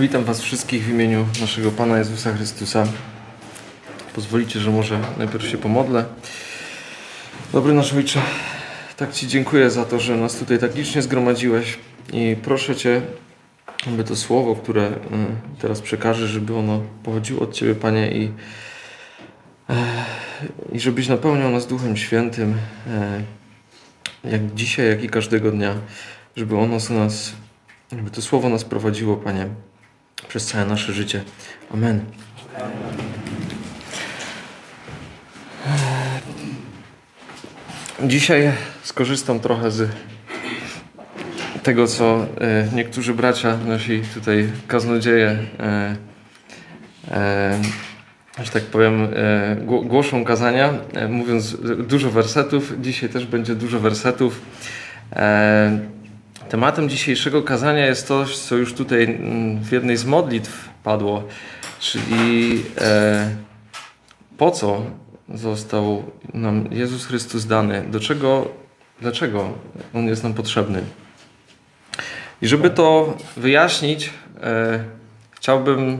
Witam Was wszystkich w imieniu naszego Pana Jezusa Chrystusa. Pozwolicie, że może najpierw się pomodlę. Dobry nasz Ojcze, tak Ci dziękuję za to, że nas tutaj tak licznie zgromadziłeś i proszę Cię, aby to słowo, które y, teraz przekażę, żeby ono pochodziło od Ciebie, Panie, i, e, i żebyś napełniał nas Duchem Świętym, e, jak dzisiaj, jak i każdego dnia, żeby ono z nas, żeby to słowo nas prowadziło, Panie, przez całe nasze życie. Amen. Dzisiaj skorzystam trochę z tego, co e, niektórzy bracia, nasi tutaj kaznodzieje, e, e, że tak powiem, głoszą kazania, mówiąc dużo wersetów. Dzisiaj też będzie dużo wersetów. Tematem dzisiejszego kazania jest to, co już tutaj mm, w jednej z modlitw padło, czyli e, po co został nam Jezus Chrystus dany, do czego, dlaczego On jest nam potrzebny. I żeby to wyjaśnić, e, chciałbym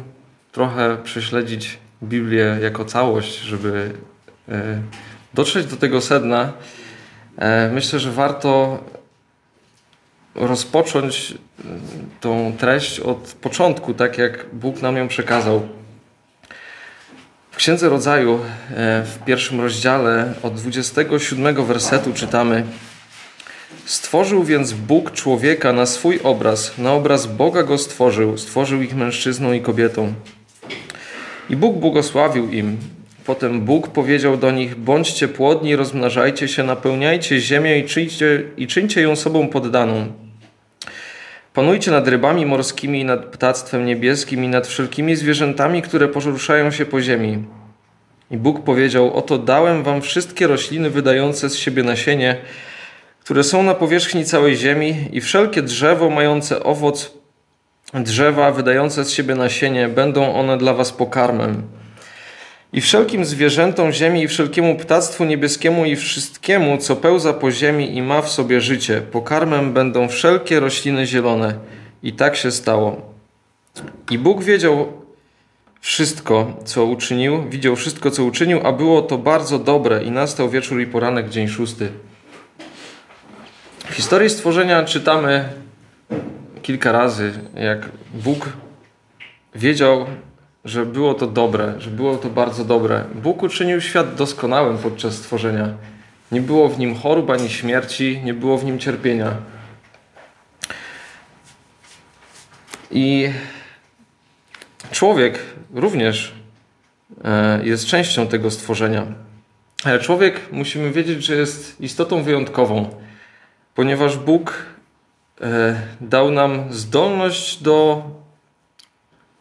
trochę prześledzić Biblię jako całość, żeby e, dotrzeć do tego sedna. E, myślę, że warto rozpocząć y, tą treść od początku, tak jak Bóg nam ją przekazał. W Księdze Rodzaju e, w pierwszym rozdziale od 27 wersetu czytamy Stworzył więc Bóg człowieka na swój obraz, na obraz Boga go stworzył, stworzył ich mężczyzną i kobietą. I Bóg błogosławił im. Potem Bóg powiedział do nich: Bądźcie płodni, rozmnażajcie się, napełniajcie ziemię i czyńcie, i czyńcie ją sobą poddaną. Panujcie nad rybami morskimi, nad ptactwem niebieskim i nad wszelkimi zwierzętami, które poruszają się po ziemi. I Bóg powiedział: Oto dałem wam wszystkie rośliny wydające z siebie nasienie, które są na powierzchni całej ziemi, i wszelkie drzewo mające owoc drzewa wydające z siebie nasienie, będą one dla was pokarmem. I wszelkim zwierzętom ziemi, i wszelkiemu ptactwu niebieskiemu, i wszystkiemu, co pełza po ziemi i ma w sobie życie, pokarmem będą wszelkie rośliny zielone. I tak się stało. I Bóg wiedział wszystko, co uczynił, widział wszystko, co uczynił, a było to bardzo dobre. I nastał wieczór i poranek, dzień szósty. W historii stworzenia czytamy kilka razy, jak Bóg wiedział, że było to dobre, że było to bardzo dobre. Bóg uczynił świat doskonałym podczas stworzenia. Nie było w nim chorób ani śmierci, nie było w nim cierpienia. I człowiek również e, jest częścią tego stworzenia. Ale człowiek, musimy wiedzieć, że jest istotą wyjątkową, ponieważ Bóg e, dał nam zdolność do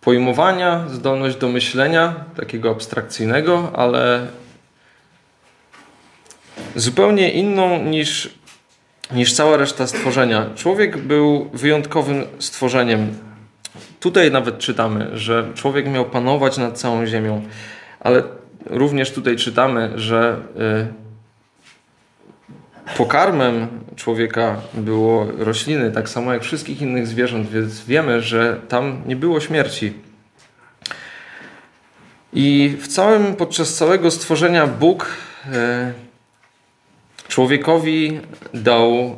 pojmowania, zdolność do myślenia, takiego abstrakcyjnego, ale zupełnie inną niż, niż cała reszta stworzenia. Człowiek był wyjątkowym stworzeniem. Tutaj nawet czytamy, że człowiek miał panować nad całą ziemią, ale również tutaj czytamy, że y, pokarmem człowieka było rośliny, tak samo jak wszystkich innych zwierząt, więc wiemy, że tam nie było śmierci. I w całym, podczas całego stworzenia Bóg e, człowiekowi dał,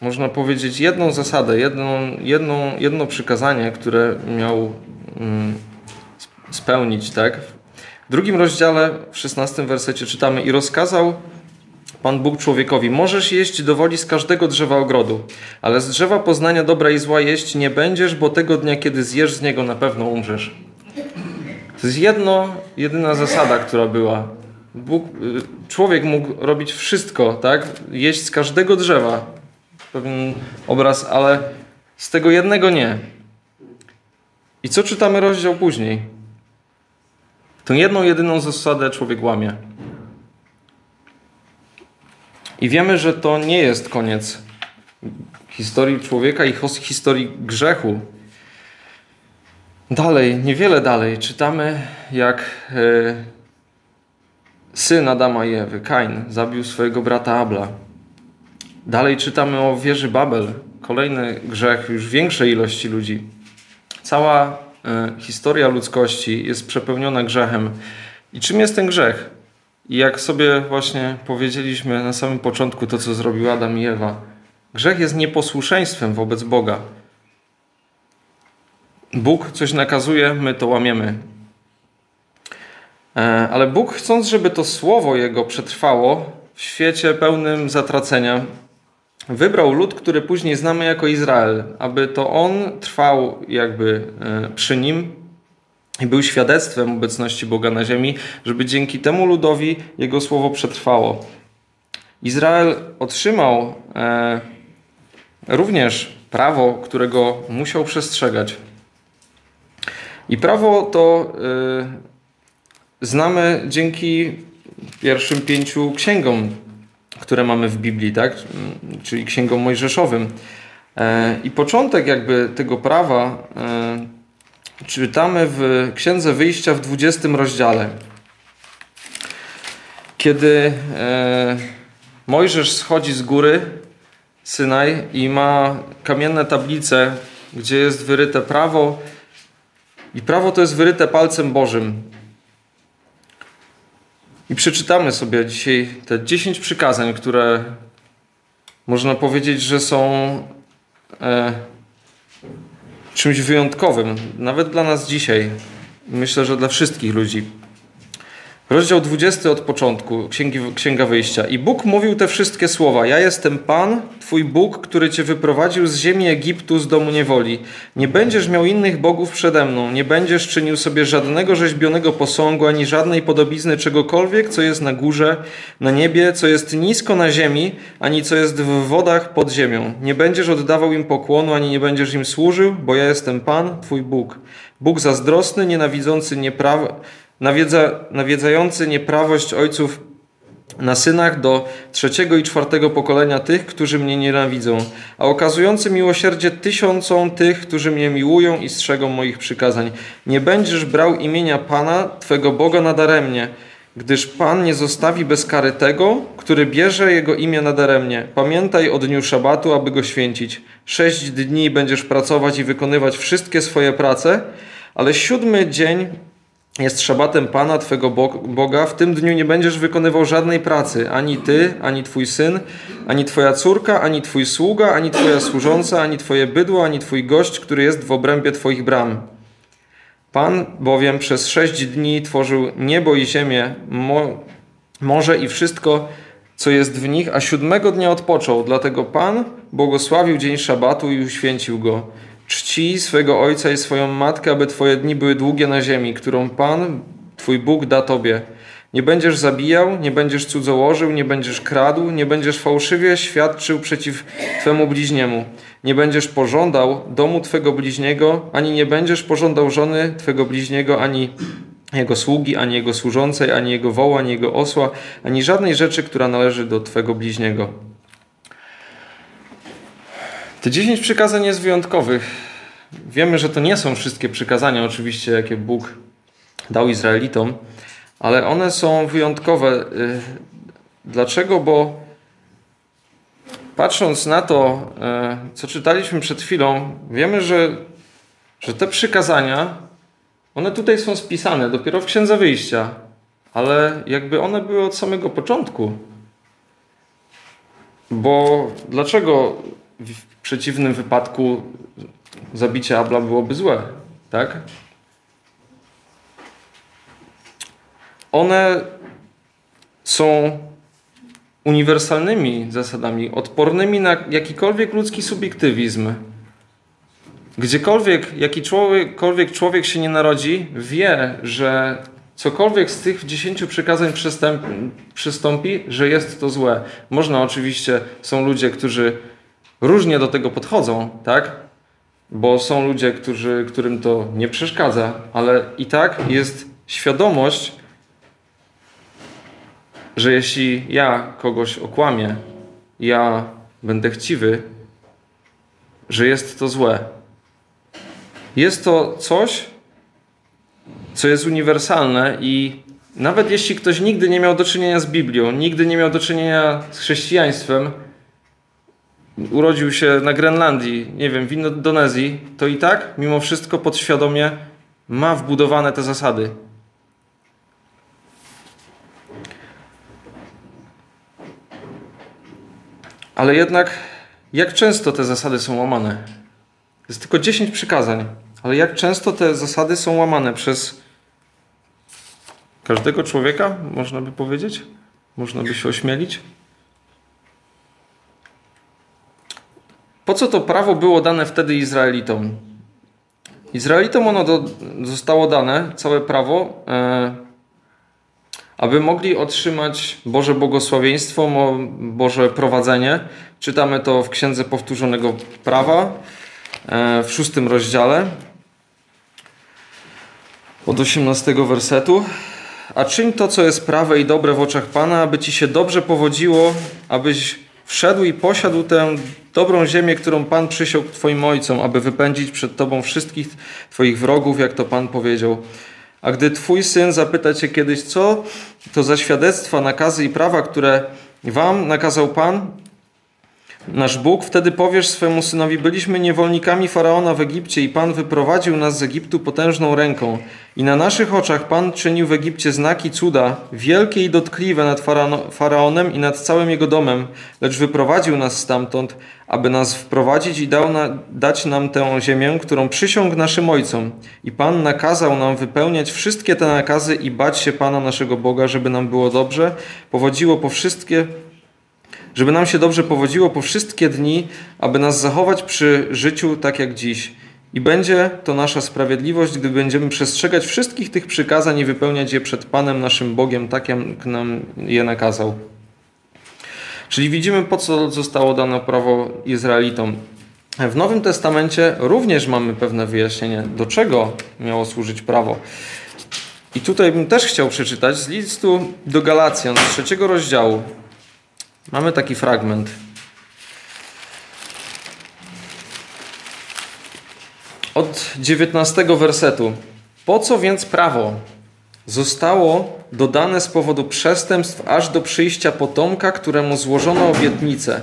można powiedzieć, jedną zasadę, jedną, jedną, jedno przykazanie, które miał mm, spełnić, tak? W drugim rozdziale, w szesnastym wersecie czytamy i rozkazał Pan Bóg człowiekowi: Możesz jeść do woli z każdego drzewa ogrodu, ale z drzewa poznania dobra i zła jeść nie będziesz, bo tego dnia, kiedy zjesz z niego, na pewno umrzesz. To jest jedno, jedyna zasada, która była. Bóg, y, człowiek mógł robić wszystko, tak? Jeść z każdego drzewa. Pewien obraz, ale z tego jednego nie. I co czytamy rozdział później? Tą jedną, jedyną zasadę człowiek łamie. I wiemy, że to nie jest koniec historii człowieka i historii grzechu. Dalej, niewiele dalej, czytamy, jak e, syn Adama i Ewy, Kain, zabił swojego brata Abla. Dalej czytamy o wieży Babel, kolejny grzech już większej ilości ludzi. Cała y, historia ludzkości jest przepełniona grzechem. I czym jest ten grzech? I jak sobie właśnie powiedzieliśmy na samym początku to, co zrobił Adam i Ewa, grzech jest nieposłuszeństwem wobec Boga. Bóg coś nakazuje, my to łamiemy. E, ale Bóg, chcąc, żeby to słowo Jego przetrwało w świecie pełnym zatracenia, wybrał lud, który później znamy jako Izrael, aby to on trwał jakby e, przy nim był świadectwem obecności Boga na ziemi, żeby dzięki temu ludowi jego słowo przetrwało. Izrael otrzymał e, również prawo, którego musiał przestrzegać. I prawo to y, znamy dzięki pierwszym pięciu księgom, które mamy w Biblii, tak? czyli księgom mojżeszowym. E, I początek jakby tego prawa e, czytamy w Księdze Wyjścia w 20 rozdziale. Kiedy e, Mojżesz schodzi z góry Synaj i ma kamienne tablice, gdzie jest wyryte prawo, i prawo to jest wyryte palcem Bożym. I przeczytamy sobie dzisiaj te 10 przykazań, które można powiedzieć, że są e, czymś wyjątkowym, nawet dla nas dzisiaj. Myślę, że dla wszystkich ludzi. Rozdział 20 od początku, Księgi, Księga Wyjścia. I Bóg mówił te wszystkie słowa. Ja jestem Pan, Twój Bóg, który Cię wyprowadził z ziemi Egiptu, z domu niewoli. Nie będziesz miał innych bogów przede mną. Nie będziesz czynił sobie żadnego rzeźbionego posągu, ani żadnej podobizny czegokolwiek, co jest na górze, na niebie, co jest nisko na ziemi, ani co jest w wodach pod ziemią. Nie będziesz oddawał im pokłonu, ani nie będziesz im służył, bo ja jestem Pan, Twój Bóg. Bóg zazdrosny, nienawidzący nieprawa nawiedza, nawiedzający nieprawość ojców na synach do trzeciego i czwartego pokolenia tych, którzy mnie nienawidzą, a okazujący miłosierdzie tysiącom tych, którzy mnie miłują i strzegą moich przykazań. Nie będziesz brał imienia Pana, Twego Boga nadaremnie, gdyż Pan nie zostawi bez kary tego, który bierze Jego imię nadaremnie. Pamiętaj o dniu szabatu, aby go święcić. Sześć dni będziesz pracować i wykonywać wszystkie swoje prace, ale siódmy dzień jest szabatem Pana Twego Boga, w tym dniu nie będziesz wykonywał żadnej pracy, ani Ty, ani Twój syn, ani Twoja córka, ani Twój sługa, ani Twoja służąca, ani Twoje bydło, ani Twój gość, który jest w obrębie Twoich bram. Pan bowiem przez sześć dni tworzył niebo i ziemię, mo morze i wszystko, co jest w nich, a siódmego dnia odpoczął. Dlatego Pan błogosławił dzień szabatu i uświęcił go. Czci swego ojca i swoją matkę, aby twoje dni były długie na ziemi, którą Pan, twój Bóg, da tobie. Nie będziesz zabijał, nie będziesz cudzołożył, nie będziesz kradł, nie będziesz fałszywie świadczył przeciw twemu bliźniemu. Nie będziesz pożądał domu twego bliźniego, ani nie będziesz pożądał żony twego bliźniego, ani jego sługi, ani jego służącej, ani jego woła, ani jego osła, ani żadnej rzeczy, która należy do twego bliźniego. Te 10 przykazań jest wyjątkowych. Wiemy, że to nie są wszystkie przykazania, oczywiście, jakie Bóg dał Izraelitom, ale one są wyjątkowe. Y, dlaczego? Bo patrząc na to, y, co czytaliśmy przed chwilą, wiemy, że, że te przykazania, one tutaj są spisane dopiero w Księdze Wyjścia, ale jakby one były od samego początku. Bo dlaczego przeciwnym wypadku zabicie Abla byłoby złe, tak? One są uniwersalnymi zasadami, odpornymi na jakikolwiek ludzki subiektywizm. Gdziekolwiek, jakikolwiek człowiek się nie narodzi, wie, że cokolwiek z tych dziesięciu przykazań przystąpi, że jest to złe. Można oczywiście, są ludzie, którzy różnie do tego podchodzą, tak? Bo są ludzie, którzy, którym to nie przeszkadza, ale i tak jest świadomość, że jeśli ja kogoś okłamię, ja będę chciwy, że jest to złe. Jest to coś, co jest uniwersalne i nawet jeśli ktoś nigdy nie miał do czynienia z Biblią, nigdy nie miał do czynienia z chrześcijaństwem, urodził się na Grenlandii, nie wiem, w Indonezji, to i tak mimo wszystko podświadomie ma wbudowane te zasady. Ale jednak, jak często te zasady są łamane? Jest tylko 10 przykazań, ale jak często te zasady są łamane przez każdego człowieka, można by powiedzieć? Można by się ośmielić? Po co to prawo było dane wtedy Izraelitom? Izraelitom ono do, zostało dane, całe prawo, e, aby mogli otrzymać Boże błogosławieństwo, Boże prowadzenie. Czytamy to w Księdze Powtórzonego Prawa e, w szóstym rozdziale od 18 wersetu. A czyń to, co jest prawe i dobre w oczach Pana, aby ci się dobrze powodziło, abyś wszedł i posiadł tę dobrą ziemię, którą Pan przysiągł Twoim ojcom, aby wypędzić przed Tobą wszystkich Twoich wrogów, jak to Pan powiedział. A gdy Twój syn zapyta Cię kiedyś, co to za świadectwa, nakazy i prawa, które Wam nakazał Pan, nasz Bóg, wtedy powiesz swemu synowi: Byliśmy niewolnikami faraona w Egipcie i Pan wyprowadził nas z Egiptu potężną ręką. I na naszych oczach Pan czynił w Egipcie znaki cuda, wielkie i dotkliwe nad faraonem i nad całym jego domem, lecz wyprowadził nas stamtąd, aby nas wprowadzić i dał na, dać nam tę ziemię, którą przysiągł naszym ojcom. I Pan nakazał nam wypełniać wszystkie te nakazy i bać się Pana naszego Boga, żeby nam było dobrze, powodziło po wszystkie żeby nam się dobrze powodziło po wszystkie dni, aby nas zachować przy życiu tak jak dziś. I będzie to nasza sprawiedliwość, gdy będziemy przestrzegać wszystkich tych przykazań i wypełniać je przed Panem naszym Bogiem, tak jak nam je nakazał. Czyli widzimy, po co zostało dane prawo Izraelitom. W Nowym Testamencie również mamy pewne wyjaśnienie, do czego miało służyć prawo. I tutaj bym też chciał przeczytać z listu do Galacjan, z trzeciego rozdziału, Mamy taki fragment. Od 19 wersetu. Po co więc prawo zostało dodane z powodu przestępstw aż do przyjścia potomka, któremu złożono obietnicę?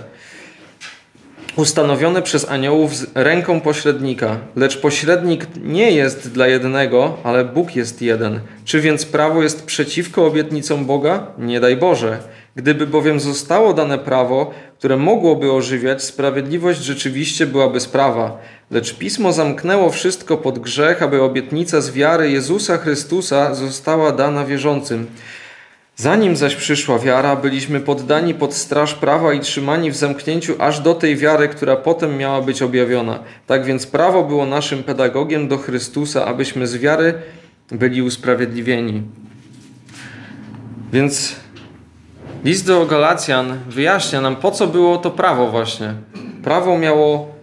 Ustanowione przez aniołów z ręką pośrednika. Lecz pośrednik nie jest dla jednego, ale Bóg jest jeden. Czy więc prawo jest przeciwko obietnicom Boga? Nie daj Boże. Gdyby bowiem zostało dane prawo, które mogłoby ożywiać, sprawiedliwość rzeczywiście byłaby sprawa. Lecz pismo zamknęło wszystko pod grzech, aby obietnica z wiary Jezusa Chrystusa została dana wierzącym. Zanim zaś przyszła wiara, byliśmy poddani pod straż prawa i trzymani w zamknięciu aż do tej wiary, która potem miała być objawiona. Tak więc prawo było naszym pedagogiem do Chrystusa, abyśmy z wiary byli usprawiedliwieni. Więc list do Galacjan wyjaśnia nam, po co było to prawo właśnie. Prawo miało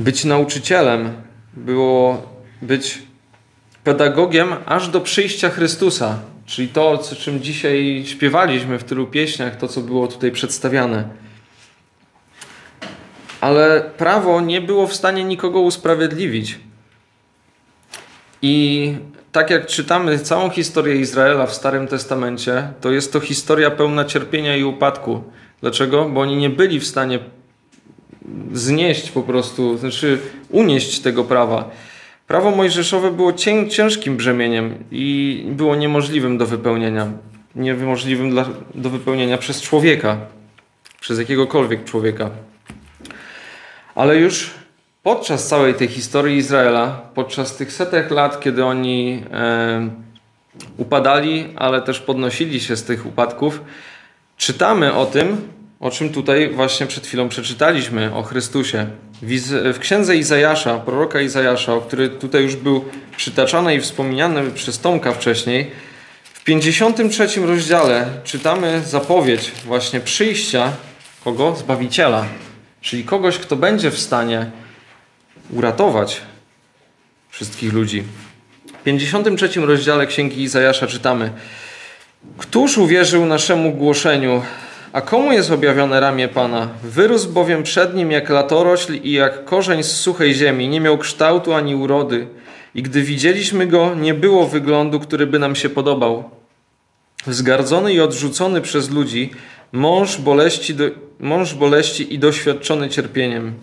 być nauczycielem, było być pedagogiem aż do przyjścia Chrystusa. Czyli to, o czym dzisiaj śpiewaliśmy w tylu pieśniach, to co było tutaj przedstawiane. Ale prawo nie było w stanie nikogo usprawiedliwić. I tak jak czytamy całą historię Izraela w Starym Testamencie, to jest to historia pełna cierpienia i upadku. Dlaczego? Bo oni nie byli w stanie znieść po prostu, znaczy unieść tego prawa. Prawo mojżeszowe było ciężkim brzemieniem i było niemożliwym do wypełnienia. Niemożliwym dla, do wypełnienia przez człowieka, przez jakiegokolwiek człowieka. Ale już podczas całej tej historii Izraela, podczas tych setek lat, kiedy oni e, upadali, ale też podnosili się z tych upadków, czytamy o tym, o czym tutaj właśnie przed chwilą przeczytaliśmy, o Chrystusie. W księdze Izajasza, proroka Izajasza, który tutaj już był przytaczany i wspomniany przez Tomka wcześniej, w 53 rozdziale czytamy zapowiedź właśnie przyjścia kogo? Zbawiciela, czyli kogoś, kto będzie w stanie uratować wszystkich ludzi. W 53 rozdziale Księgi Izajasza czytamy Któż uwierzył naszemu głoszeniu, a komu jest objawione ramię Pana? Wyrósł bowiem przed nim jak latorośl i jak korzeń z suchej ziemi, nie miał kształtu ani urody. I gdy widzieliśmy go, nie było wyglądu, który by nam się podobał. wzgardzony i odrzucony przez ludzi, mąż boleści, do, mąż boleści i doświadczony cierpieniem.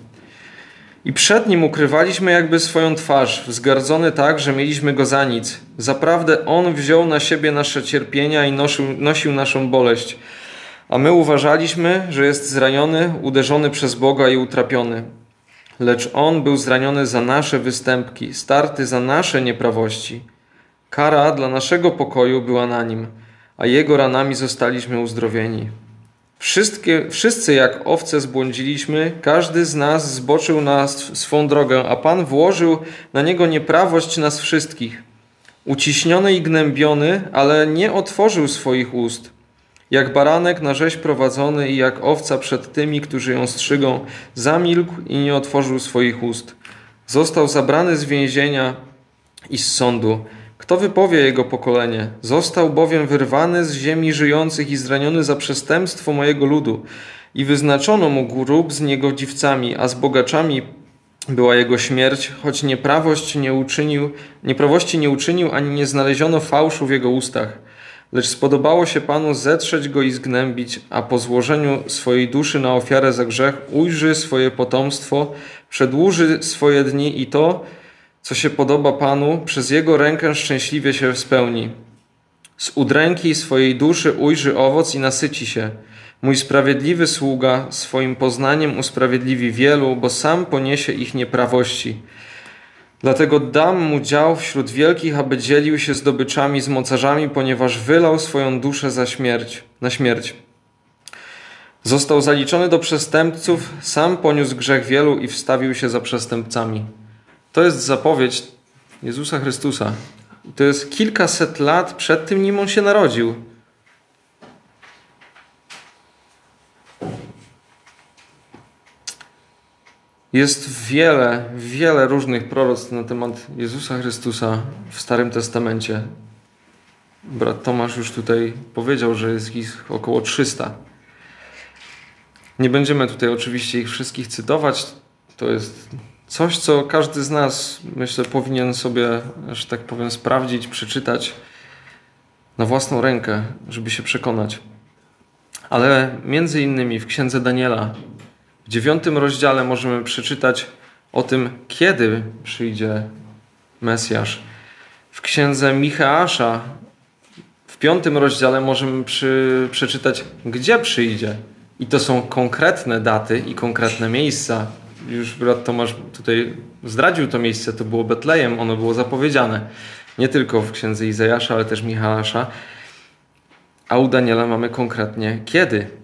I przed nim ukrywaliśmy jakby swoją twarz, wzgardzony tak, że mieliśmy go za nic. Zaprawdę on wziął na siebie nasze cierpienia i nosił, nosił naszą boleść. A my uważaliśmy, że jest zraniony, uderzony przez Boga i utrapiony. Lecz on był zraniony za nasze występki, starty za nasze nieprawości. Kara dla naszego pokoju była na nim, a jego ranami zostaliśmy uzdrowieni. Wszystkie, wszyscy jak owce zbłądziliśmy, każdy z nas zboczył na swą drogę, a Pan włożył na niego nieprawość nas wszystkich. Uciśniony i gnębiony, ale nie otworzył swoich ust. Jak baranek na rzeź prowadzony i jak owca przed tymi, którzy ją strzygą, zamilkł i nie otworzył swoich ust. Został zabrany z więzienia i z sądu. Kto wypowie jego pokolenie? Został bowiem wyrwany z ziemi żyjących i zraniony za przestępstwo mojego ludu. I wyznaczono mu grób z niegodziwcami, a z bogaczami była jego śmierć, choć nieprawość nie uczynił, nieprawości nie uczynił, ani nie znaleziono fałszu w jego ustach. Lecz spodobało się Panu zetrzeć go i zgnębić, a po złożeniu swojej duszy na ofiarę za grzech ujrzy swoje potomstwo, przedłuży swoje dni i to, co się podoba Panu, przez Jego rękę szczęśliwie się spełni. Z udręki swojej duszy ujrzy owoc i nasyci się. Mój sprawiedliwy sługa swoim poznaniem usprawiedliwi wielu, bo sam poniesie ich nieprawości. Dlatego dam mu dział wśród wielkich, aby dzielił się zdobyczami z mocarzami, ponieważ wylał swoją duszę za śmierć, na śmierć. Został zaliczony do przestępców, sam poniósł grzech wielu i wstawił się za przestępcami. To jest zapowiedź Jezusa Chrystusa. To jest kilkaset lat przed tym, nim on się narodził. Jest wiele, wiele różnych proroctw na temat Jezusa Chrystusa w Starym Testamencie. Brat Tomasz już tutaj powiedział, że jest ich około 300. Nie będziemy tutaj oczywiście ich wszystkich cytować. To jest coś, co każdy z nas, myślę, powinien sobie, że tak powiem, sprawdzić, przeczytać na własną rękę, żeby się przekonać. Ale między innymi w księdze Daniela, dziewiątym rozdziale możemy przeczytać o tym, kiedy przyjdzie Mesjasz. W księdze Micheasza, w piątym rozdziale możemy przy, przeczytać, gdzie przyjdzie. I to są konkretne daty i konkretne miejsca, już brat Tomasz tutaj zdradził to miejsce, to było Betlejem, ono było zapowiedziane. Nie tylko w księdze Izajasza, ale też Michała. A u Daniela mamy konkretnie kiedy.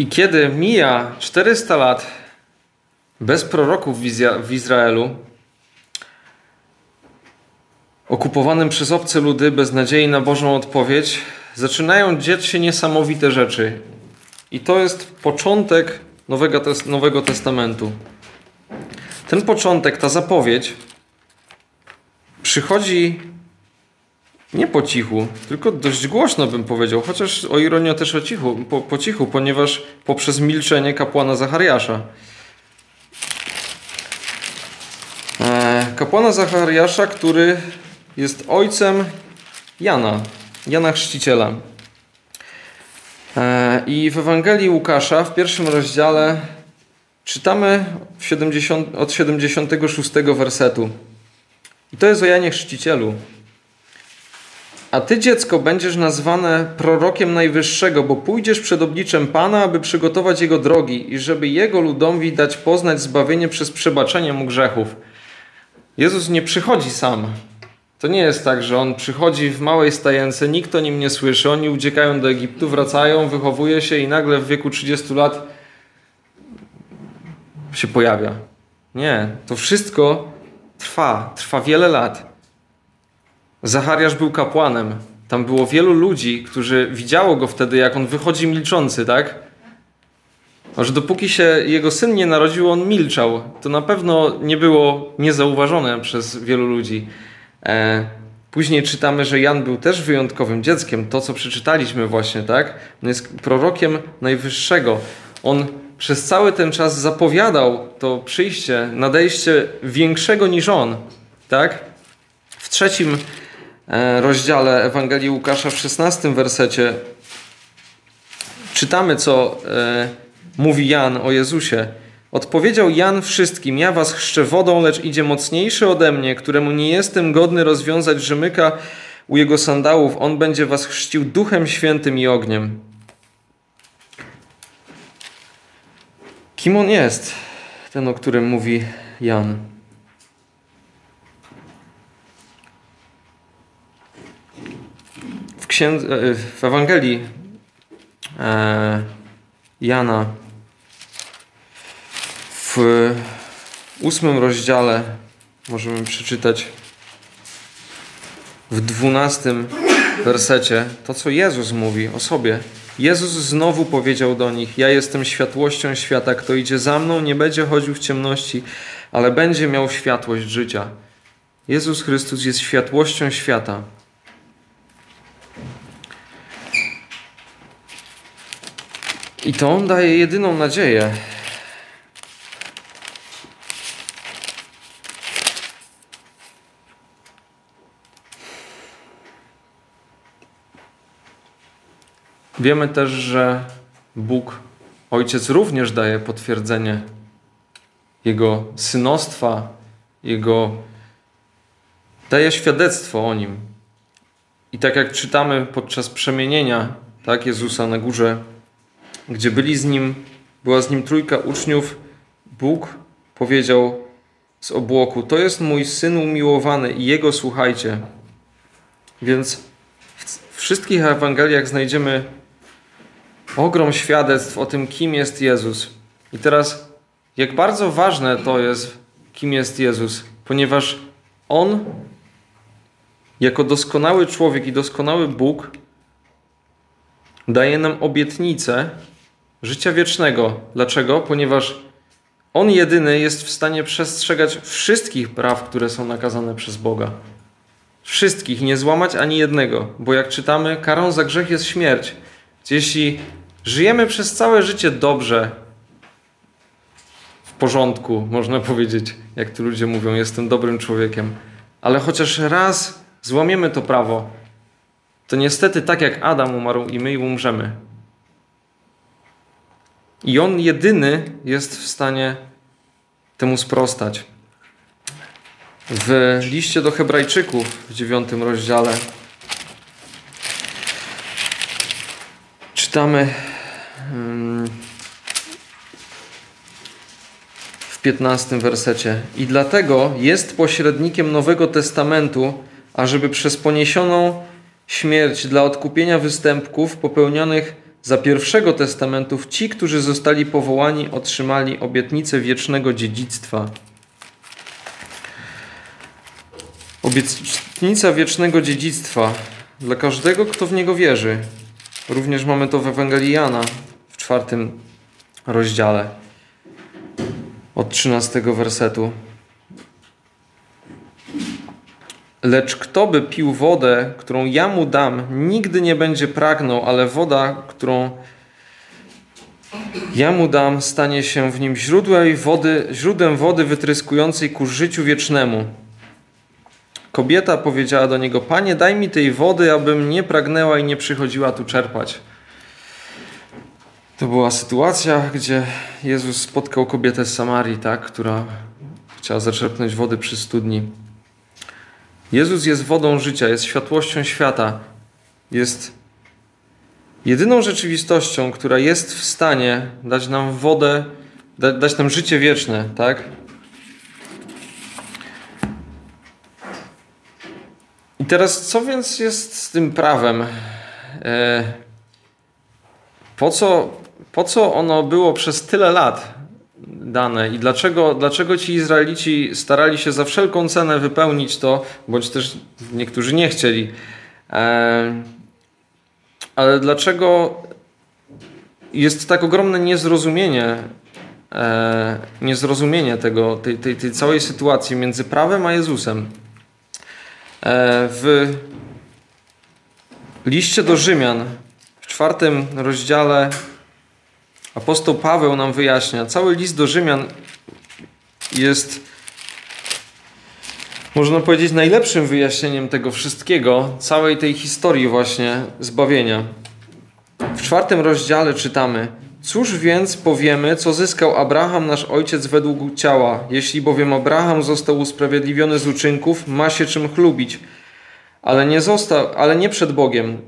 I kiedy mija 400 lat bez proroków w Izraelu, okupowanym przez obce ludy, bez nadziei na Bożą odpowiedź, zaczynają dziać się niesamowite rzeczy. I to jest początek Nowego, Nowego Testamentu. Ten początek, ta zapowiedź przychodzi nie po cichu, tylko dość głośno bym powiedział, chociaż o ironię też o cichu, po, po cichu, ponieważ poprzez milczenie kapłana Zachariasza. E, kapłana Zachariasza, który jest ojcem Jana, Jana Chrzciciela. E, I w Ewangelii Łukasza w pierwszym rozdziale czytamy 70, od 76 wersetu. I to jest o Janie Chrzcicielu. A ty, dziecko, będziesz nazwane prorokiem Najwyższego, bo pójdziesz przed obliczem Pana, aby przygotować Jego drogi i żeby Jego ludowi dać poznać zbawienie przez przebaczenie mu grzechów. Jezus nie przychodzi sam. To nie jest tak, że on przychodzi w małej stajence, nikt o nim nie słyszy, oni uciekają do Egiptu, wracają, wychowuje się i nagle w wieku 30 lat się pojawia. Nie, to wszystko trwa, trwa wiele lat. Zachariasz był kapłanem. Tam było wielu ludzi, którzy widziało go wtedy, jak on wychodzi milczący, tak? A że dopóki się jego syn nie narodził, on milczał. To na pewno nie było niezauważone przez wielu ludzi. E, później czytamy, że Jan był też wyjątkowym dzieckiem. To, co przeczytaliśmy właśnie, tak? On jest prorokiem Najwyższego. On przez cały ten czas zapowiadał to przyjście, nadejście większego niż on, tak? W trzecim rozdziale Ewangelii Łukasza w 16 wersecie czytamy, co e, mówi Jan o Jezusie. Odpowiedział Jan wszystkim: Ja was chrzczę wodą, lecz idzie mocniejszy ode mnie, któremu nie jestem godny rozwiązać rzemyka u jego sandałów. On będzie was chrzcił duchem świętym i ogniem. Kim on jest? Ten, o którym mówi Jan. Księdze, w Ewangelii e, Jana w ósmym rozdziale możemy przeczytać w dwunastym wersecie to, co Jezus mówi o sobie. Jezus znowu powiedział do nich: Ja jestem światłością świata. Kto idzie za mną, nie będzie chodził w ciemności, ale będzie miał światłość życia. Jezus Chrystus jest światłością świata. I to on daje jedyną nadzieję. Wiemy też, że Bóg, Ojciec, również daje potwierdzenie Jego synostwa, Jego daje świadectwo o Nim. I tak jak czytamy podczas przemienienia tak, Jezusa na górze, gdzie byli z Nim, była z Nim trójka uczniów, Bóg powiedział z obłoku, to jest mój Syn umiłowany i Jego słuchajcie. Więc w wszystkich Ewangeliach znajdziemy ogrom świadectw o tym, kim jest Jezus. I teraz, jak bardzo ważne to jest, kim jest Jezus, ponieważ On, jako doskonały człowiek i doskonały Bóg, daje nam obietnicę życia wiecznego. Dlaczego? Ponieważ On jedyny jest w stanie przestrzegać wszystkich praw, które są nakazane przez Boga. Wszystkich, nie złamać ani jednego, bo jak czytamy, karą za grzech jest śmierć. Jeśli Żyjemy przez całe życie dobrze, w porządku, można powiedzieć, jak tu ludzie mówią, jestem dobrym człowiekiem. Ale chociaż raz złamiemy to prawo, to niestety tak jak Adam umarł i my umrzemy. I on jedyny jest w stanie temu sprostać. W liście do Hebrajczyków w dziewiątym rozdziale czytamy w 15 wersecie. I dlatego jest pośrednikiem Nowego Testamentu, ażeby przez poniesioną śmierć dla odkupienia występków popełnionych za pierwszego testamentów ci, którzy zostali powołani, otrzymali obietnicę wiecznego dziedzictwa. Obietnica wiecznego dziedzictwa dla każdego, kto w niego wierzy. Również mamy to w Ewangelii Jana w czwartym rozdziale od 13 wersetu. Lecz kto by pił wodę, którą ja mu dam, nigdy nie będzie pragnął, ale woda, którą ja mu dam, stanie się w nim źródłem wody, źródłem wody wytryskującej ku życiu wiecznemu. Kobieta powiedziała do niego: Panie, daj mi tej wody, abym nie pragnęła i nie przychodziła tu czerpać. To była sytuacja, gdzie Jezus spotkał kobietę z Samarii, tak, która chciała zaczerpnąć wody przy studni. Jezus jest wodą życia, jest światłością świata, jest jedyną rzeczywistością, która jest w stanie dać nam wodę, dać nam życie wieczne, tak? I teraz, co więc jest z tym prawem? E, po co, po co ono było przez tyle lat dane i dlaczego, dlaczego ci Izraelici starali się za wszelką cenę wypełnić to, bądź też niektórzy nie chcieli. E, ale dlaczego jest tak ogromne niezrozumienie, e, niezrozumienie tego, tej, tej, tej całej sytuacji między prawem a Jezusem? E, w liście do Rzymian, w czwartym rozdziale, apostoł Paweł nam wyjaśnia, cały list do Rzymian jest można powiedzieć, najlepszym wyjaśnieniem tego wszystkiego, całej tej historii właśnie zbawienia. W czwartym rozdziale czytamy: Cóż więc powiemy, co zyskał Abraham, nasz ojciec, według ciała? Jeśli bowiem Abraham został usprawiedliwiony z uczynków, ma się czym chlubić, ale nie, został, ale nie przed Bogiem.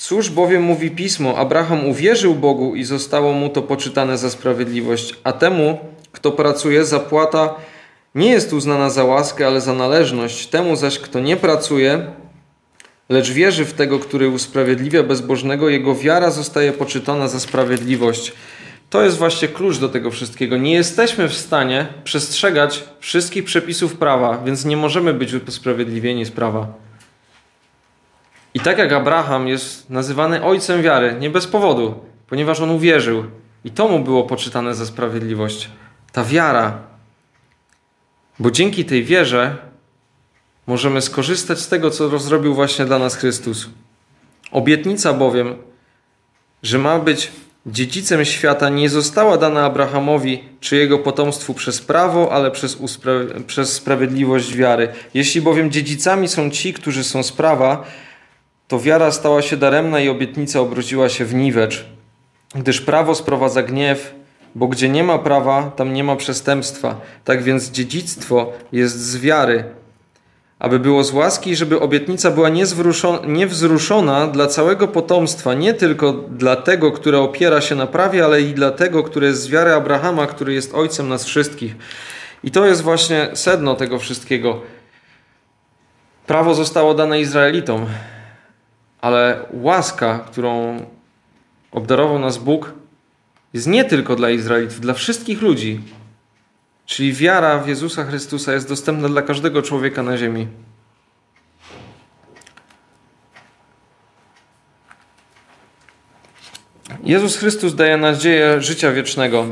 Cóż bowiem mówi pismo: Abraham uwierzył Bogu i zostało mu to poczytane za sprawiedliwość, a temu, kto pracuje, zapłata nie jest uznana za łaskę, ale za należność. Temu zaś, kto nie pracuje, lecz wierzy w tego, który usprawiedliwia bezbożnego, jego wiara zostaje poczytana za sprawiedliwość. To jest właśnie klucz do tego wszystkiego. Nie jesteśmy w stanie przestrzegać wszystkich przepisów prawa, więc nie możemy być usprawiedliwieni z prawa. I tak jak Abraham jest nazywany ojcem wiary, nie bez powodu, ponieważ on uwierzył i to mu było poczytane za sprawiedliwość. Ta wiara. Bo dzięki tej wierze możemy skorzystać z tego, co zrobił właśnie dla nas Chrystus. Obietnica bowiem, że ma być dziedzicem świata, nie została dana Abrahamowi czy jego potomstwu przez prawo, ale przez, uspra- przez sprawiedliwość wiary. Jeśli bowiem dziedzicami są ci, którzy są z prawa, to wiara stała się daremna i obietnica obróciła się w niwecz, gdyż prawo sprowadza gniew, bo gdzie nie ma prawa, tam nie ma przestępstwa. Tak więc dziedzictwo jest z wiary, aby było z łaski, żeby obietnica była niewzruszona dla całego potomstwa, nie tylko dla tego, które opiera się na prawie, ale i dla tego, które jest z wiary Abrahama, który jest ojcem nas wszystkich. I to jest właśnie sedno tego wszystkiego. Prawo zostało dane Izraelitom, ale łaska, którą obdarował nas Bóg, jest nie tylko dla Izraelitów, dla wszystkich ludzi. Czyli wiara w Jezusa Chrystusa jest dostępna dla każdego człowieka na ziemi. Jezus Chrystus daje nadzieję życia wiecznego.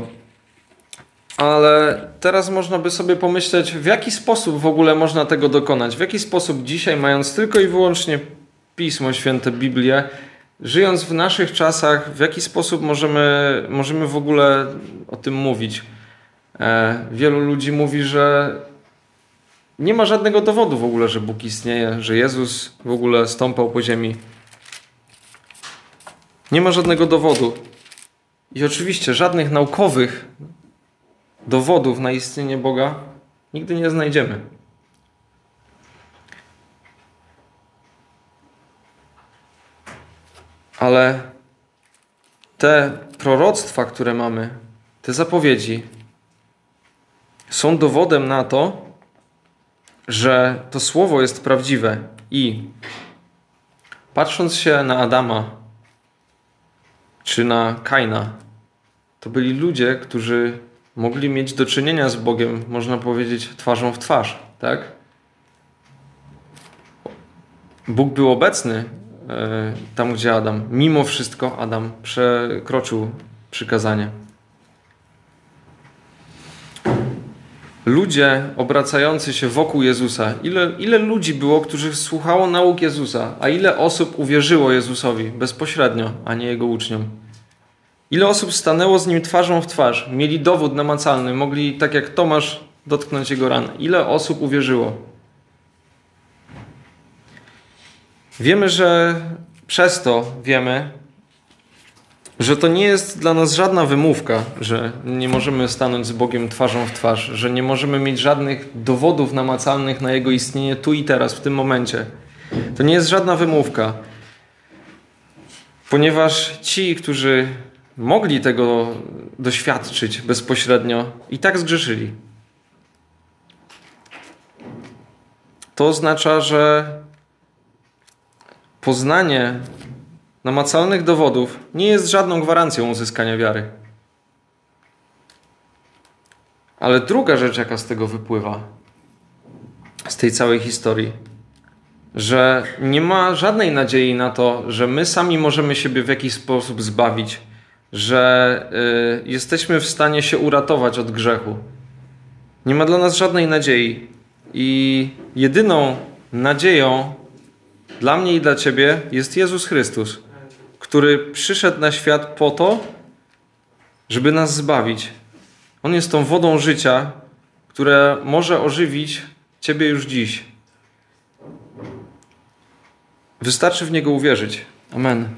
Ale teraz można by sobie pomyśleć, w jaki sposób w ogóle można tego dokonać? W jaki sposób dzisiaj, mając tylko i wyłącznie Pismo Święte, Biblię, żyjąc w naszych czasach, w jaki sposób możemy, możemy w ogóle o tym mówić? E, wielu ludzi mówi, że nie ma żadnego dowodu w ogóle, że Bóg istnieje, że Jezus w ogóle stąpał po ziemi. Nie ma żadnego dowodu. I oczywiście żadnych naukowych dowodów na istnienie Boga nigdy nie znajdziemy. Ale te proroctwa, które mamy, te zapowiedzi, są dowodem na to, że to słowo jest prawdziwe i patrząc się na Adama czy na Kaina, to byli ludzie, którzy mogli mieć do czynienia z Bogiem, można powiedzieć, twarzą w twarz, tak? Bóg był obecny tam, gdzie Adam. Mimo wszystko Adam przekroczył przykazanie. ludzie obracający się wokół Jezusa. Ile, ile ludzi było, którzy słuchało nauk Jezusa, a ile osób uwierzyło Jezusowi bezpośrednio, a nie Jego uczniom? Ile osób stanęło z Nim twarzą w twarz, mieli dowód namacalny, mogli tak jak Tomasz dotknąć Jego ran. Ile osób uwierzyło? Wiemy, że przez to wiemy, że to nie jest dla nas żadna wymówka, że nie możemy stanąć z Bogiem twarzą w twarz, że nie możemy mieć żadnych dowodów namacalnych na Jego istnienie tu i teraz, w tym momencie. To nie jest żadna wymówka, ponieważ ci, którzy mogli tego doświadczyć bezpośrednio, i tak zgrzeszyli. To oznacza, że poznanie namacalnych dowodów nie jest żadną gwarancją uzyskania wiary. Ale druga rzecz, jaka z tego wypływa, z tej całej historii, że nie ma żadnej nadziei na to, że my sami możemy siebie w jakiś sposób zbawić, że y, jesteśmy w stanie się uratować od grzechu. Nie ma dla nas żadnej nadziei. I jedyną nadzieją dla mnie i dla ciebie jest Jezus Chrystus, który przyszedł na świat po to, żeby nas zbawić. On jest tą wodą życia, która może ożywić ciebie już dziś. Wystarczy w niego uwierzyć. Amen.